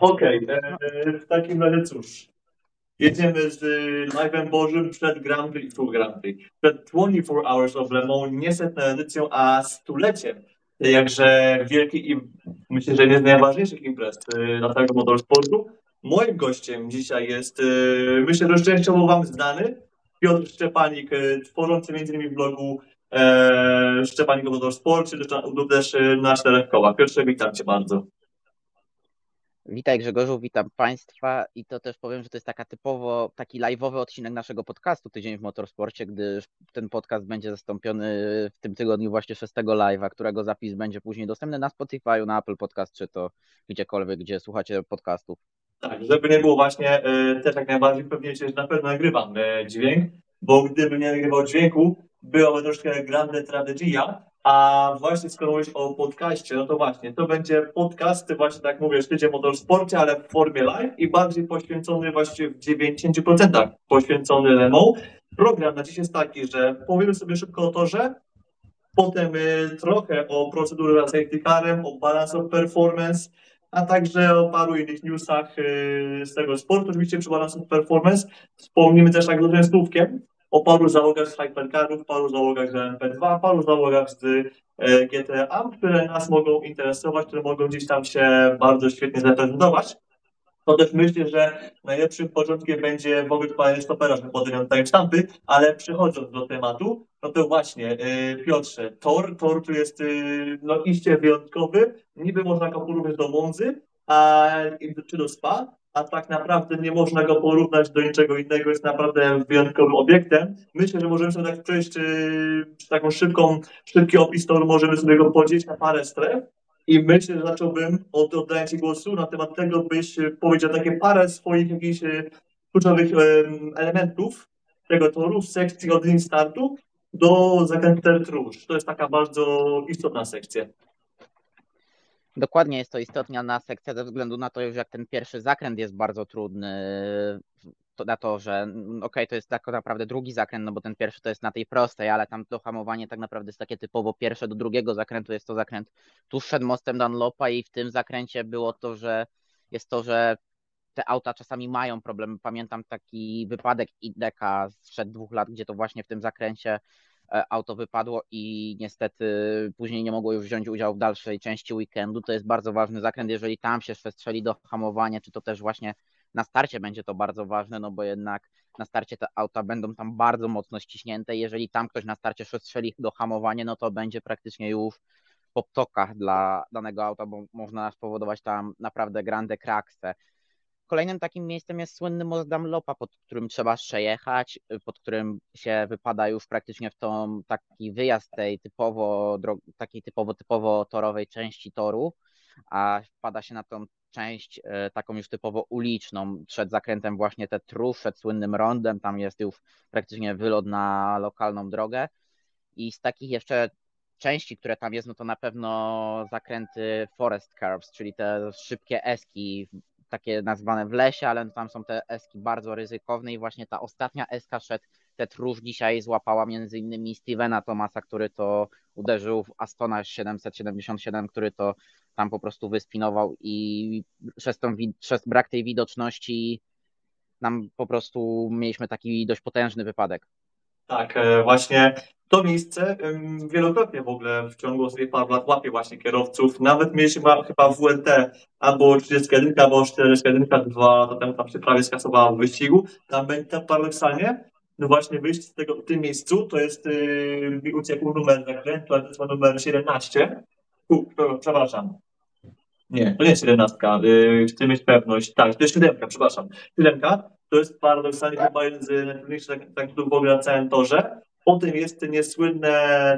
Okej, okay, e, w takim razie cóż. Jedziemy z live'em Bożym przed Grand Prix, tu Grand Prix, przed 24 Hours of Le Mans, nie setną edycją, a stuleciem. Jakże wielki i myślę, że nie z najważniejszych imprez na całego motorsportu. Moim gościem dzisiaj jest, e, myślę, że częściowo Wam znany, Piotr Szczepanik, e, tworzący m.in. w blogu e, Szczepanik o Motorsporcie lub też e, na czterech. Piotrze, witam Cię bardzo. Witaj Grzegorzu, witam Państwa i to też powiem, że to jest taka typowo, taki live'owy odcinek naszego podcastu Tydzień w Motorsporcie, gdyż ten podcast będzie zastąpiony w tym tygodniu właśnie 6 live'a, którego zapis będzie później dostępny na Spotify, na Apple Podcast, czy to gdziekolwiek, gdzie słuchacie podcastów. Tak, żeby nie było właśnie, e, też jak najbardziej pewnie że na pewno nagrywam e, dźwięk, bo gdybym nie nagrywał dźwięku, byłaby troszkę grande tragedia, a właśnie skoro mówisz o podcaście, no to właśnie, to będzie podcast, właśnie tak mówię, szczycie motorsporcie, ale w formie live i bardziej poświęcony właśnie w 90% poświęcony Lemo. Program na dziś jest taki, że powiemy sobie szybko o torze, potem y, trochę o procedurze safety carem, o balance of performance, a także o paru innych newsach y, z tego sportu. Oczywiście przy balance of performance wspomnimy też tak dużym słówkiem o paru załogach z Hypercarów, paru załogach z LMP2, paru załogach z e, GTA, które nas mogą interesować, które mogą gdzieś tam się bardzo świetnie zaprezentować. To też myślę, że najlepszym początkiem będzie w ogóle panie stopera, że podają timestampy, ale przechodząc do tematu, no to właśnie, yy, Piotrze, tor, tor tu jest yy, no iście wyjątkowy, niby można go porównać do Monzy, a, czy do Spa, a tak naprawdę nie można go porównać do niczego innego, jest naprawdę wyjątkowym obiektem. Myślę, że możemy sobie tak przejść yy, taką szybką, szybki opis toru, możemy sobie go podzielić na parę stref i myślę, że zacząłbym od oddania Ci głosu na temat tego, byś powiedział takie parę swoich jakichś e, kluczowych elementów tego toru w sekcji od startu do zakrętu Tertrusz. To jest taka bardzo istotna sekcja. Dokładnie jest to istotna sekcja ze względu na to, że jak ten pierwszy zakręt jest bardzo trudny, to na to, że okej, okay, to jest tak naprawdę drugi zakręt, no bo ten pierwszy to jest na tej prostej, ale tam to hamowanie tak naprawdę jest takie typowo pierwsze do drugiego zakrętu, jest to zakręt tuż przed mostem Dunlopa i w tym zakręcie było to, że jest to, że te auta czasami mają problem. Pamiętam taki wypadek IDEKA sprzed dwóch lat, gdzie to właśnie w tym zakręcie auto wypadło i niestety później nie mogło już wziąć udziału w dalszej części weekendu. To jest bardzo ważny zakręt, jeżeli tam się przestrzeli do hamowania, czy to też właśnie na starcie będzie to bardzo ważne, no bo jednak na starcie te auta będą tam bardzo mocno ściśnięte. Jeżeli tam ktoś na starcie przestrzeli do hamowania, no to będzie praktycznie już po ptokach dla danego auta, bo można spowodować tam naprawdę grande kraksę. Kolejnym takim miejscem jest słynny most Damlopa, pod którym trzeba przejechać, pod którym się wypada już praktycznie w tą taki wyjazd tej typowo, takiej typowo, typowo torowej części toru, a wpada się na tą część e, taką już typowo uliczną, przed zakrętem właśnie te tru, przed słynnym rondem, tam jest już praktycznie wylot na lokalną drogę. I z takich jeszcze części, które tam jest, no to na pewno zakręty Forest Curves, czyli te szybkie eski takie nazwane w lesie, ale tam są te eski bardzo ryzykowne i właśnie ta ostatnia eska szedł, te tróż dzisiaj złapała między innymi Stevena Thomasa, który to uderzył w Astona 777, który to tam po prostu wyspinował i przez, tą, przez brak tej widoczności nam po prostu mieliśmy taki dość potężny wypadek. Tak, e, właśnie to miejsce wielokrotnie w ogóle w ciągu ostatnich paru lat łapie właśnie kierowców. Nawet mieliśmy chyba WLT albo 31, albo 41, dwa lata temu tam się prawie skasowała w wyścigu. Tam będzie paradoksalnie, no właśnie wyjście z tego w tym miejscu, to jest yy, uciekł numer zakrętu, to jest numer 17. U, przepraszam. Nie, to nie jest 17, yy, chcę mieć pewność. Tak, to jest 7, przepraszam. 7 to jest paradoksalnie chyba jeden z najtrudniejszych zakrętów w ogóle na całym torze. Potem jest ten niesłynny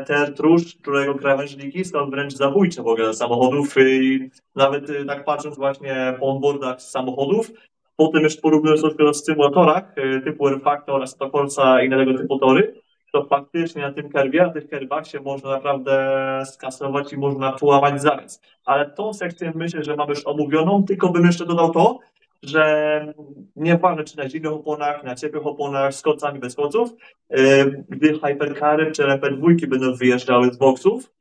tertrusz, którego krawężniki są wręcz zabójcze w ogóle samochodów i nawet y, tak patrząc właśnie po onboardach z samochodów, potem jeszcze porównując to z symulatorach y, typu R-Factor, Stokorsa i innego typu tory, to faktycznie na tym kerwie, na tych kerwach się można naprawdę skasować i można połamać zaraz. Ale tą sekcję myślę, że mamy już omówioną, tylko bym jeszcze dodał to, że nieważne czy na zimnych oponach, na ciepłych oponach, z kocami, bez koców, gdy hypercary czy LP2 będą wyjeżdżały z boksów,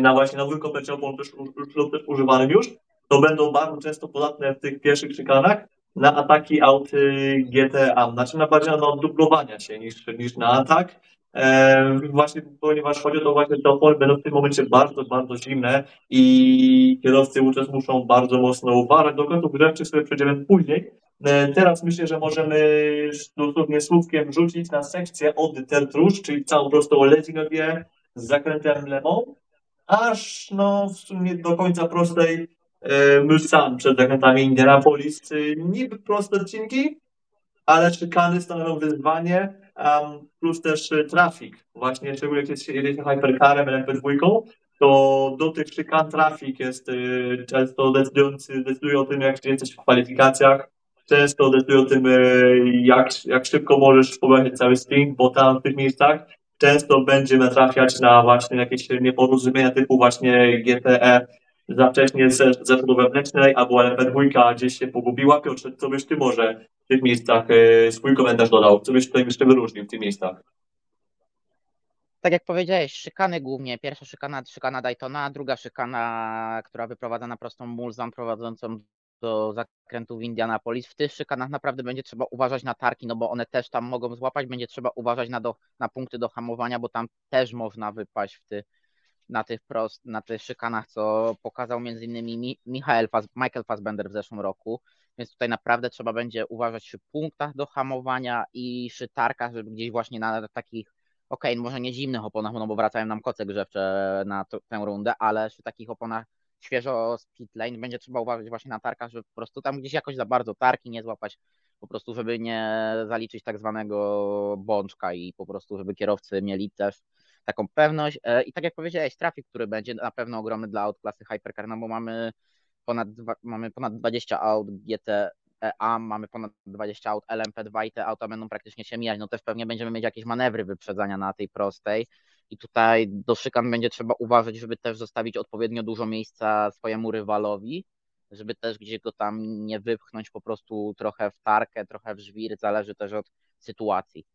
na właśnie nowym komplecie opon też, lub też używanym już, to będą bardzo często podatne w tych pierwszych szykanach na ataki aut GTA, znaczy na bardziej na dublowania się niż, niż na atak. E, właśnie ponieważ chodzi o to właśnie, te opony będą w tym momencie bardzo, bardzo zimne i kierowcy wówczas muszą bardzo mocno uważać. Do kątów grzewczych sobie przejdziemy później. E, teraz myślę, że możemy dosłownie słówkiem rzucić na sekcję od Tertrusz, czyli całą prostą Lezinowie z zakrętem lewą, aż no w sumie do końca prostej e, Mulsanne przed zakrętami Indianapolis. Niby proste odcinki, ale szykany stanowią wyzwanie, um, plus też e, trafik. Właśnie szczególnie jak jedziecie hypercarem, LMP2, to do tych szykan trafik jest y, często decydujący, decyduje o tym, jak jesteś w kwalifikacjach, często decyduje o tym, y, jak, jak szybko możesz pobrać cały string, bo tam w tych miejscach często będzie natrafiać na właśnie jakieś nieporozumienia typu właśnie GTE za wcześnie ze, ze wewnętrznej, albo LP2 gdzieś się pogubiła. Piotrze, co byś ty może w tych miejscach y, swój komentarz dodał? Co byś tutaj jeszcze wyróżnił w tych miejscach? tak jak powiedziałeś, szykany głównie. Pierwsza szykana, szykana Daytona, druga szykana, która wyprowadza na prostą mulzą prowadzącą do zakrętu w Indianapolis. W tych szykanach naprawdę będzie trzeba uważać na tarki, no bo one też tam mogą złapać. Będzie trzeba uważać na, do, na punkty do hamowania, bo tam też można wypaść w ty, na, tych prost, na tych szykanach, co pokazał między innymi Michael Fass, Michael Fassbender w zeszłym roku. Więc tutaj naprawdę trzeba będzie uważać przy punktach do hamowania i przy żeby gdzieś właśnie na takich okej, okay, może nie zimnych oponach, no bo wracają nam koce grzewcze na tę rundę, ale przy takich oponach świeżo z pit lane będzie trzeba uważać właśnie na tarkach, żeby po prostu tam gdzieś jakoś za bardzo tarki nie złapać, po prostu żeby nie zaliczyć tak zwanego bączka i po prostu żeby kierowcy mieli też taką pewność e, i tak jak powiedziałeś, trafik, który będzie na pewno ogromny dla aut klasy Hypercar, no bo mamy ponad, mamy ponad 20 aut GT a mamy ponad 20 aut LMP2 i te auta będą praktycznie się mijać, no też pewnie będziemy mieć jakieś manewry wyprzedzania na tej prostej i tutaj do szykan będzie trzeba uważać, żeby też zostawić odpowiednio dużo miejsca swojemu rywalowi, żeby też gdzieś go tam nie wypchnąć po prostu trochę w tarkę, trochę w żwir, zależy też od sytuacji.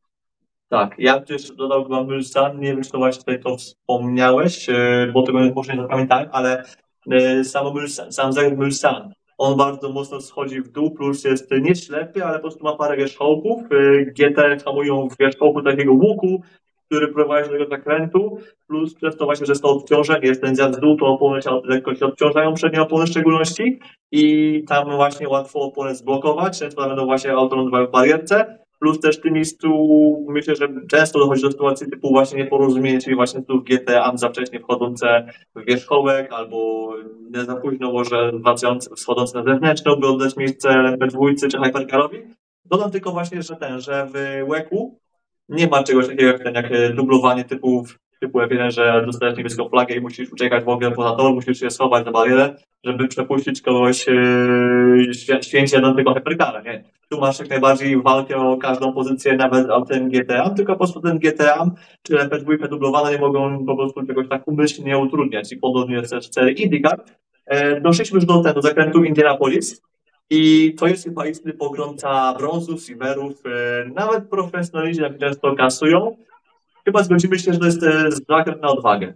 Tak, ja też dodałbym Mulsan, nie wiem, czy to właśnie tutaj to wspomniałeś, e, bo tego może nie zapamiętałem, ale e, sam Mulsan, sam zagrał Mulsan on bardzo mocno schodzi w dół, plus jest nieślepy, ale po prostu ma parę wierzchołków. Y, GT hamują w wierzchołku takiego łuku, który prowadzi do tego zakrętu, plus przez to właśnie, że jest to obciążenie, jest ten zjazd w dół, to opony lekko się odciążają, przednie opony w szczególności i tam właśnie łatwo oponę zblokować, często będą właśnie auto w barierce, plus też w tym miejscu myślę, że często dochodzi do sytuacji typu właśnie nieporozumienie, czyli właśnie tu GTA za wcześnie wchodzące w wierzchołek albo za późno może wschodzące na zewnętrzną, by oddać miejsce LMP2 czy Hypercarowi. Dodam tylko właśnie, że ten, że w łeku nie ma czegoś takiego jak, ten, jak dublowanie typów typu F1, że dostajesz niebieską flagę i musisz uciekać w ogóle poza tor, musisz się schować na barierę, żeby przepuścić kogoś yy, święcie do tego hypercara, nie? Tu masz jak najbardziej walkę o każdą pozycję, nawet o ten GTA, tylko po prostu ten GTA czy LP2 dublowane nie mogą po prostu czegoś tak umyślnie utrudniać i podobnie jest też 4 IndyCar. E, doszliśmy już do tego zakrętu Indianapolis, i to jest chyba istny pogromca brązów, silverów, e, nawet profesjonaliści jak często kasują, chyba zgodzimy się, że to jest e, zakręt na odwagę.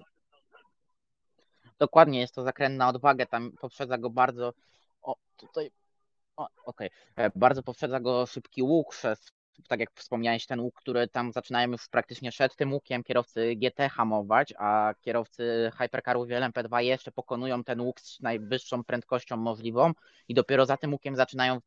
Dokładnie, jest to zakręt na odwagę, tam poprzedza go bardzo, o, tutaj, okej, okay. E, bardzo poprzedza go szybki łuk, tak jak wspomniałeś, ten łuk, który tam zaczynają już praktycznie przed tym łukiem kierowcy GT hamować, a kierowcy Hypercarów LMP2 jeszcze pokonują ten łuk z najwyższą prędkością możliwą i dopiero za tym łukiem zaczynają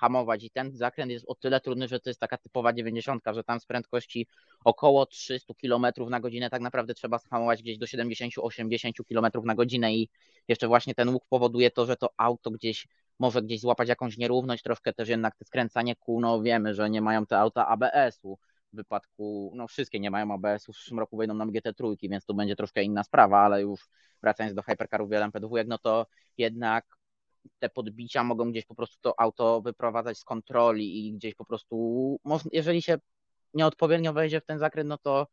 hamować i ten zakręt jest o tyle trudny, że to jest taka typowa 90, że tam z prędkości około 300 km na godzinę tak naprawdę trzeba hamować gdzieś do 70-80 km na godzinę i jeszcze właśnie ten łuk powoduje to, że to auto gdzieś może gdzieś złapać jakąś nierówność, troszkę też jednak te skręcanie kół, no wiemy, że nie mają te auta ABS-u, w wypadku, no wszystkie nie mają ABS-u, w przyszłym roku wejdą nam GT3, więc to będzie troszkę inna sprawa, ale już wracając do hypercarów LMP2, no to jednak te podbicia mogą gdzieś po prostu to auto wyprowadzać z kontroli i gdzieś po prostu, jeżeli się nieodpowiednio wejdzie w ten zakręt, no to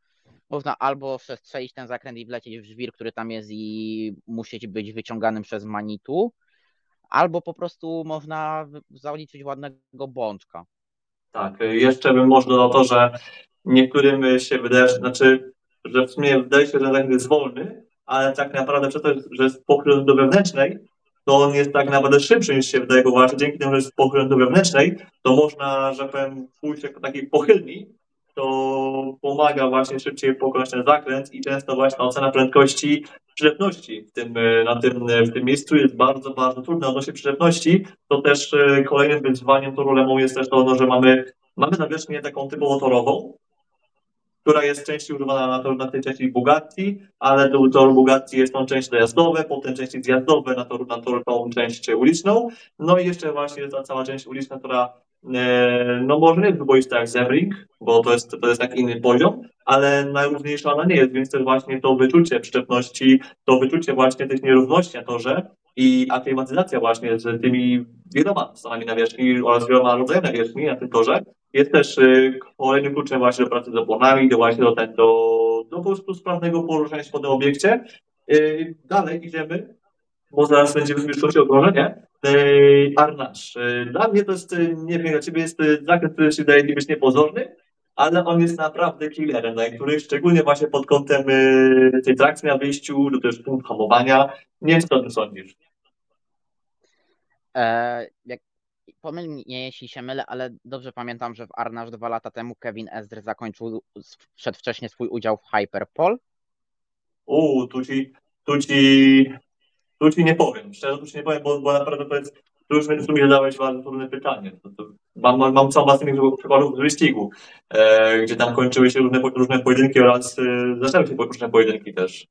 można albo przestrzelić ten zakręt i wlecieć w żwir, który tam jest i musieć być wyciąganym przez manitu, albo po prostu można zaliczyć ładnego bączka. Tak, jeszcze bym może dodał to, że niektórym się wydaje, znaczy, że w sumie wydaje się, że zakręt jest wolny, ale tak naprawdę przez to, że jest pokryty do wewnętrznej, to on jest tak naprawdę szybszy niż się wydaje, bo właśnie dzięki temu, że jest pochylony do wewnętrznej, to można, że powiem, pójść jako takiej pochylni, to pomaga właśnie szybciej pokonać ten zakręt i często właśnie ocena prędkości przyczepności w tym, e, na tym, e, w tym miejscu jest bardzo, bardzo trudna odnośnie przyczepności. To też e, kolejnym wyzwaniem toru Lemą jest też to, no, że mamy, mamy nawierzchnię taką typowo torową, która jest częściej używana na, to, na tej części Bugatti, ale do toru Bugatti jest tą część dojazdowe, potem części zjazdowe na, tor, na tor, tą część uliczną, no i jeszcze właśnie jest ta cała część uliczna, która e, no może nie jest wyboista jak Zemring, bo to jest, to jest tak inny poziom, ale najróżniejsza ona nie jest, więc też właśnie to wyczucie przyczepności, to wyczucie właśnie tych nierówności na torze i aklimatyzacja właśnie z tymi wieloma stanami nawierzchni oraz wieloma rodzajami nawierzchni na tym torze jest też y, kolejnym kluczem właśnie do pracy z oponami, do właśnie do, do, do po prostu sprawnego poruszania się po tym obiekcie. Y, dalej idziemy, bo zaraz będziemy już kończyć okrążenie. Y, Arnasz. Dla mnie to jest, nie wiem, dla ciebie jest zakręt, który się wydaje być niepozorny, ale on jest naprawdę killerem, na których szczególnie właśnie pod kątem tej trakcji na wyjściu, do też punkt hamowania. Nie wiem, co o tym sądzisz. E, jak pomyl mnie, jeśli się mylę, ale dobrze pamiętam, że w Arnaż dwa lata temu Kevin Ezdr zakończył przedwcześnie swój udział w Hyperpol. Uuu, tu ci, tu ci, tu ci nie powiem, szczerze tu ci nie powiem, bo, bo naprawdę to jest, tu już tu mi zadałeś bardzo trudne pytanie. To, to, mam, mam, całą bazę przykładów z wyścigu, e, gdzie tam kończyły się różne, różne pojedynki oraz e, zaczęły się różne pojedynki też.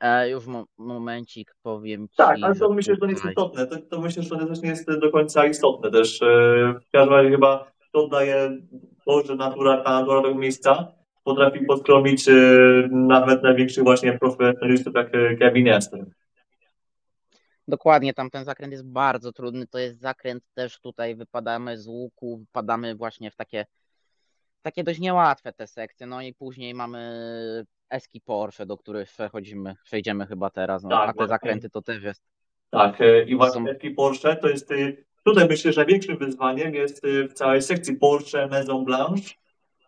E, już mo momencik powiem ci. Tak, ale to myślę, że to nie jest istotne. To, to myślę, że to też nie jest do końca istotne też. E, w każdym razie chyba to daje to, że natura, ta natura tego miejsca potrafi podkromić e, nawet największych właśnie profesjonalistów jak e, Kevin Esther. Dokładnie, tam ten zakręt jest bardzo trudny. To jest zakręt też tutaj wypadamy z łuku, wpadamy właśnie w takie takie dość niełatwe te sekcje. No i później mamy eski Porsche, do których przechodzimy, przejdziemy chyba teraz. No, tak, a te zakręty to też jest. Tak, e, i właśnie są... eski Porsche to jest, e, tutaj myślę, że większym wyzwaniem jest e, w całej sekcji Porsche Maison Blanche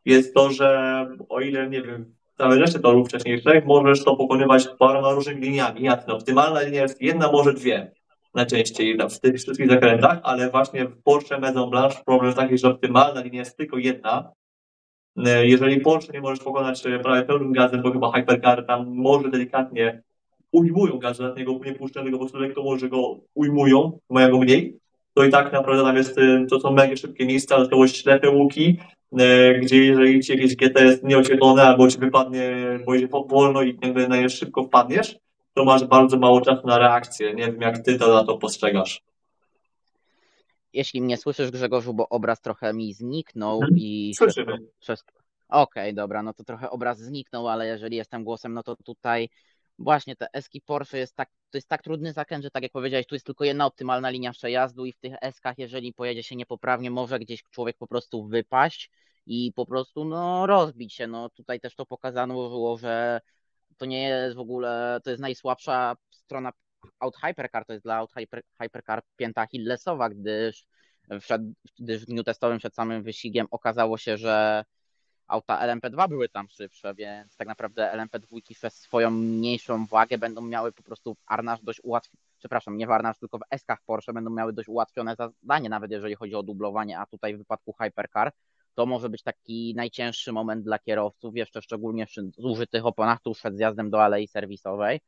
jest to, że o ile, nie wiem, całe resztę torów wcześniejszych możesz to pokonywać paroma różnymi liniami. Jasne, optymalna linia jest jedna, może dwie najczęściej w tych wszystkich zakrętach, ale właśnie w Porsche Maison Blanche problem jest taki, że optymalna linia jest tylko jedna, jeżeli Porsche nie możesz pokonać e, prawie pełnym gazem, bo chyba Hypercar tam może delikatnie ujmują gaz dodatniego, nie puszczą go po prostu lekko może go ujmują, mają go mniej, to i tak naprawdę tam jest, e, to są mega szybkie miejsca, dodatkowo ślepe łuki, gdzie jeżeli ci jakieś GT jest nieoświetlone albo ci wypadnie, bo jedzie wolno i jakby na szybko wpadniesz, to masz bardzo mało czasu na reakcję. Nie wiem, jak ty to na to postrzegasz. Jeśli mnie słyszysz, Grzegorzu, bo obraz trochę mi zniknął mhm. i Słyszymy. Przez... Okej, okay, dobra, no to trochę obraz zniknął, ale jeżeli jestem głosem, no to tutaj właśnie te eski Porsche jest tak, to jest tak trudny zakręt, że tak jak powiedziałeś, tu jest tylko jedna optymalna linia przejazdu i w tych eskach, jeżeli pojedzie się niepoprawnie, może gdzieś człowiek po prostu wypaść i po prostu no rozbić się. No tutaj też to pokazano było, że to nie jest w ogóle, to jest najsłabsza strona Out Hypercar to jest dla Out Hyper, Hypercar pięta Hillesowa, gdyż, gdyż w dniu testowym przed samym wyścigiem okazało się, że auta LMP2 były tam szybsze, więc tak naprawdę LMP2 przez swoją mniejszą wagę będą miały po prostu w Arnaż dość ułatwione, przepraszam, nie w Arnaż, tylko w Eskach Porsche będą miały dość ułatwione zadanie, nawet jeżeli chodzi o dublowanie, a tutaj w wypadku Hypercar to może być taki najcięższy moment dla kierowców, jeszcze szczególnie przy zużytych oponach tuż przed zjazdem do alei serwisowej,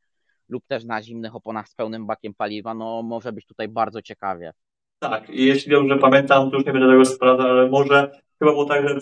lub też na zimnych oponach z pełnym bakiem paliwa, no może być tutaj bardzo ciekawie. Tak, i jeśli dobrze pamiętam, to już nie będę tego sprawdzał, ale może chyba było tak, że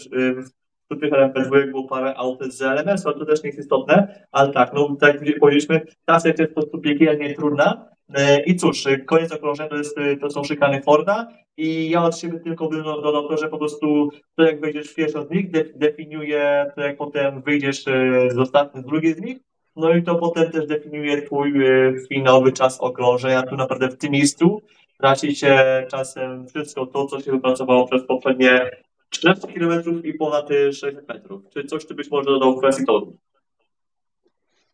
w tych LMP2 było parę aut z LMS, ale to też nie jest istotne, ale tak, no tak jak powiedzieliśmy, ta sekcja jest po prostu piekielnie trudna, e, i cóż, koniec okrążenia to, jest, to są szykany Forda i ja od siebie tylko bym dodał to, że po prostu to jak wejdziesz w pierwszą z nich definiuje to jak potem wyjdziesz z ostatniej, z drugiej z nich no i to potem też definiuje twój e, finałowy czas okrążenia. Tu naprawdę w tym miejscu traci się czasem wszystko to, co się wypracowało przez poprzednie 13 km i ponad 600 metrów. Czy coś ty byś może dodał w kwestii toru?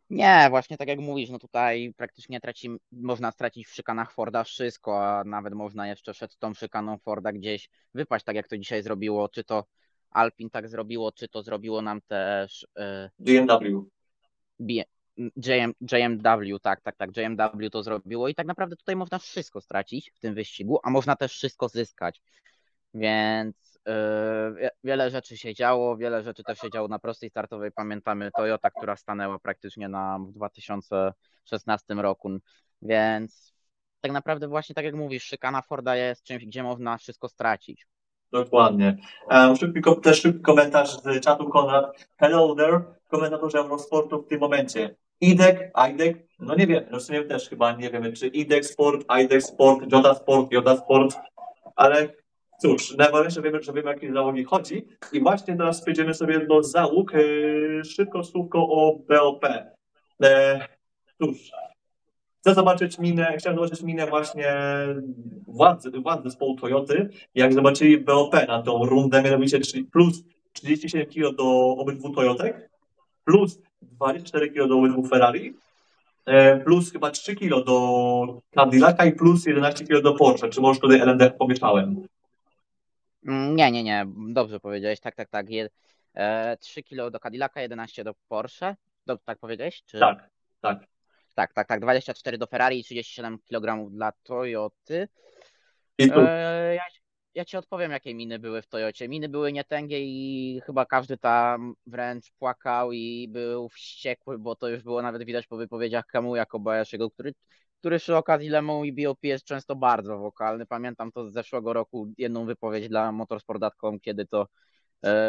Nie, właśnie tak jak mówisz, no tutaj praktycznie traci, można stracić w szykanach Forda wszystko, a nawet można jeszcze przed tą szykaną Forda gdzieś wypaść, tak jak to dzisiaj zrobiło, czy to Alpin tak zrobiło, czy to zrobiło nam też... Yy, BMW. JM, JMW, tak, tak, tak, JMW to zrobiło i tak naprawdę tutaj można wszystko stracić w tym wyścigu, a można też wszystko zyskać. Więc yy, wiele rzeczy się działo, wiele rzeczy też się działo na prostej startowej. Pamiętamy Toyota, która stanęła praktycznie na w 2016 roku, więc tak naprawdę właśnie tak jak mówisz, szykana Forda jest czymś, gdzie można wszystko stracić. Dokładnie. Um, szybki, też szybki komentarz z czatu Konrad. Hello there, komentatorze Eurosportu w tym momencie. IDEC, IDEC, no nie wiem, no w sumie też chyba nie wiemy, czy IDEC Sport, IDEC Sport, Jota Sport, Jota Sport, ale cóż, najważniejsze wiemy, że wiemy, o jakie załogi chodzi. I właśnie teraz przejdziemy sobie do załóg. Yy, szybko słówko o BOP. E, cóż, Chcę zobaczyć minę, chciałem zobaczyć minę właśnie władz, władz zespołu Toyoty, jak zobaczyli BOP na tą rundę, mianowicie plus 37 kg do obydwu Toyotek, plus 24 kg do obydwu Ferrari, e, plus chyba 3 kg do Cadillaca i plus 11 kg do Porsche. Czy może tutaj LMD pomieszałem? Mm, nie, nie, nie. Dobrze powiedziałeś. Tak, tak, tak. Je, e, 3 kg do Cadillaca, 11 do Porsche. Do, tak powiedziałeś? Czy... Tak, tak. Tak, tak, tak. 24 do Ferrari i 37 kg dla Toyoty. E, ja, ja ci odpowiem, jakie miny były w Toyocie. Miny były nietęgie i chyba każdy tam wręcz płakał i był wściekły, bo to już było nawet widać po wypowiedziach Kamuya Kobayashiego, który, który przy okazji Lemą i BOP jest często bardzo wokalny. Pamiętam to z zeszłego roku, jedną wypowiedź dla motorsport.com, kiedy to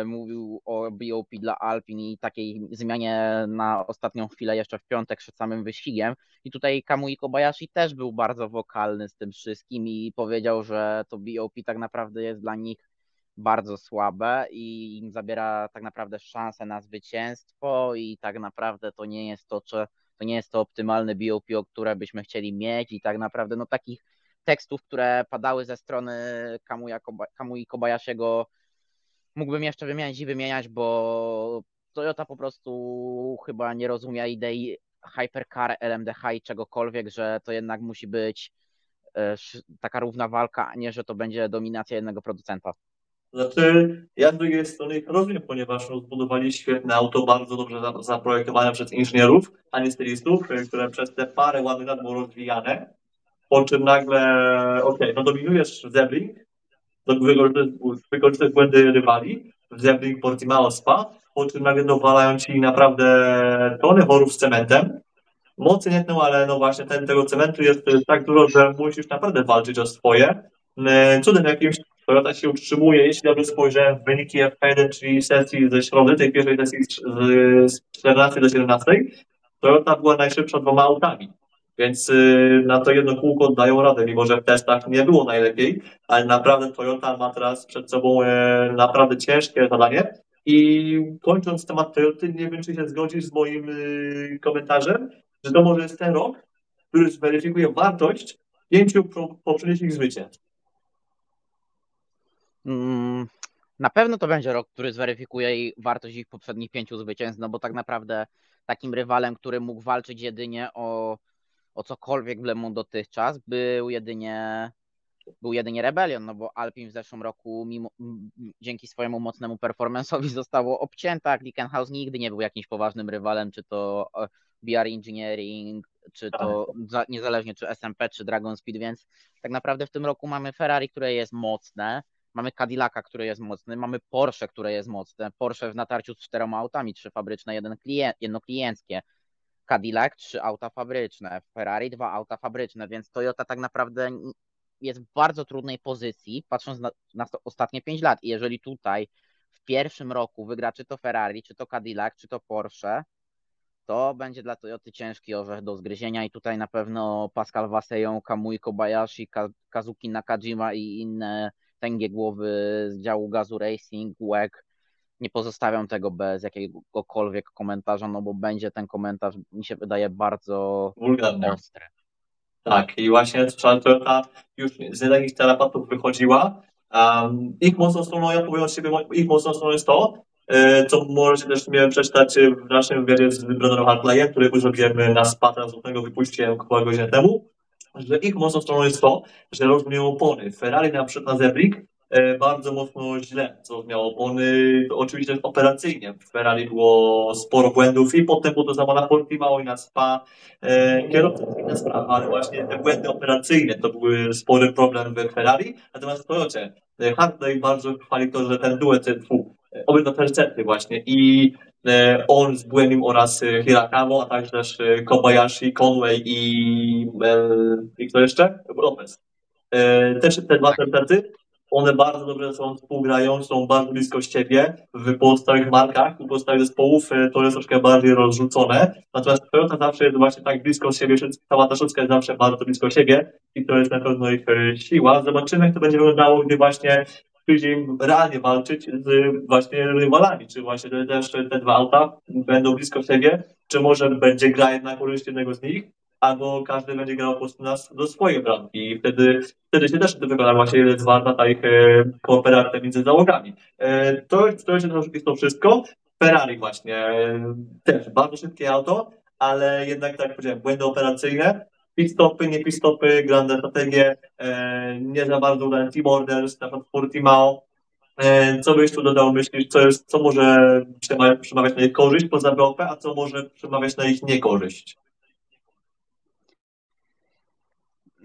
mówił o BOP dla Alpin i takiej zmianie na ostatnią chwilę jeszcze w piątek przed samym wyścigiem. I tutaj Kamui Kobayashi też był bardzo wokalny z tym wszystkim i powiedział, że to BOP tak naprawdę jest dla nich bardzo słabe i im zabiera tak naprawdę szansę na zwycięstwo i tak naprawdę to nie jest to, czy, to nie jest to optymalne BOP, które byśmy chcieli mieć i tak naprawdę no takich tekstów, które padały ze strony Kamui Kobayashiego mógłbym jeszcze wymieniać i wymieniać, bo Toyota po prostu chyba nie rozumie idei hypercar, LMDH i czegokolwiek, że to jednak musi być e, taka równa walka, a nie, że to będzie dominacja jednego producenta. Znaczy, ja z drugiej strony ich rozumiem, ponieważ zbudowali świetne auto, bardzo dobrze zaprojektowane przez inżynierów, a nie stylistów, e, które przez te parę ładnych lat było rozwijane, po czym nagle, okej, okay, no dominujesz Zebring, wykorzystać błędy rywali, Zebring, Portimao, Spa, po czym nagle dowalają ci naprawdę tony worów z cementem. Mocy nie ale no właśnie ten, tego cementu jest tak dużo, że musisz naprawdę walczyć o swoje. E, cudem jakimś Toyota się utrzymuje, jeśli dobrze spojrzałem w wyniki F1, czyli sesji ze środy, tej pierwszej sesji z 14 do 17, Toyota była najszybsza dwoma autami. Więc y, na to jedno kółko dają radę, mimo że w testach nie było najlepiej, ale naprawdę Toyota ma teraz przed sobą e, naprawdę ciężkie zadanie. I kończąc temat Toyoty, nie wiem, czy się zgodzisz z moim y, komentarzem, że to może jest ten rok, który zweryfikuje wartość pięciu poprzednich zwycięstw. Mm, na pewno to będzie rok, który zweryfikuje wartość ich poprzednich pięciu zwycięstw, no bo tak naprawdę takim rywalem, który mógł walczyć jedynie o o cokolwiek w Lemon dotychczas, był jedynie był jedynie Rebellion, no bo Alpin w zeszłym roku mimo, dzięki swojemu mocnemu performanceowi zostało obcięta. Glickenhaus nigdy nie był jakimś poważnym rywalem, czy to e, BR Engineering, czy to tak. niezależnie czy SMP, czy Dragon Speed, więc tak naprawdę w tym roku mamy Ferrari, które jest mocne, mamy Cadillaca, który jest mocny, mamy Porsche, które jest mocne, Porsche w natarciu z czterema autami, trzy fabryczne, jeden klient, jedno klienckie, Cadillac trzy auta fabryczne, Ferrari dwa auta fabryczne, więc Toyota tak naprawdę jest w bardzo trudnej pozycji, patrząc na, na ostatnie pięć lat. I jeżeli tutaj w pierwszym roku wygra czy to Ferrari, czy to Cadillac, czy to Porsche, to będzie dla Toyoty ciężki orzech do zgryzienia i tutaj na pewno Pascal Vasejon, Kamui Kobayashi, Kazuki Nakajima i inne tęgie głowy z działu Gazu Racing, WEG nie pozostawiam tego bez jakiegokolwiek komentarza, no bo będzie ten komentarz, mi się wydaje, bardzo Wulgarny. ostry. Tak, i właśnie Toyota już z takich telepatów wychodziła. Um, ich mocną stroną, ja powiem od siebie, ich mocną stroną jest to, e, co możecie też mnie przeczytać w naszym wywiadzie z Brennerem Hartleyem, który już zrobiłem na SPA następnego wypuściłem około godzinę temu, że ich mocną stroną jest to, że rozumieją opony. Ferrari na przykład na Zebrik bardzo mocno źle, co miało opony, oczywiście operacyjnie. W Ferrari było sporo błędów i potem było to samo na Portimao i na Spa. E, kierowcy to inna sprawa, ale właśnie te błędy operacyjne to były spory problem w Ferrari. Natomiast w Toyocie e, Hartley bardzo chwali to, że ten duet, obydwa te właśnie i e, on z Błemim oraz e, Hirakawa, a także też e, Kobayashi, Conway i, e, i kto jeszcze? Lopez. E, też te dwa tercety one bardzo dobrze ze sobą współgrają, są bardzo blisko siebie w pozostałych markach, w pozostałych zespołów e, to jest troszkę bardziej rozrzucone, natomiast Toyota zawsze jest właśnie tak blisko siebie, cała ta szóstka jest zawsze bardzo blisko siebie i to jest na pewno ich e, siła. Zobaczymy, jak to będzie wyglądało, gdy właśnie im realnie walczyć z właśnie rywalami, czy właśnie też te dwa auta będą blisko siebie, czy może będzie gra jednak korzyść jednego z nich, albo każdy będzie grał po prostu na, do swojej bramki i wtedy, wtedy się też wygląda właśnie jest warta ta ich e, kooperacja między załogami. E, to, to jest to wszystko. Ferrari właśnie e, też bardzo szybkie auto, ale jednak tak jak powiedziałem, błędy operacyjne, pit-stopy, nie pit-stopy, grande strategie, e, nie za bardzo udane team orders, na przykład Portimao. E, co byś tu dodał, myślisz, co, jest, co może przemawiać na ich korzyść poza BOP, a co może przemawiać na ich niekorzyść?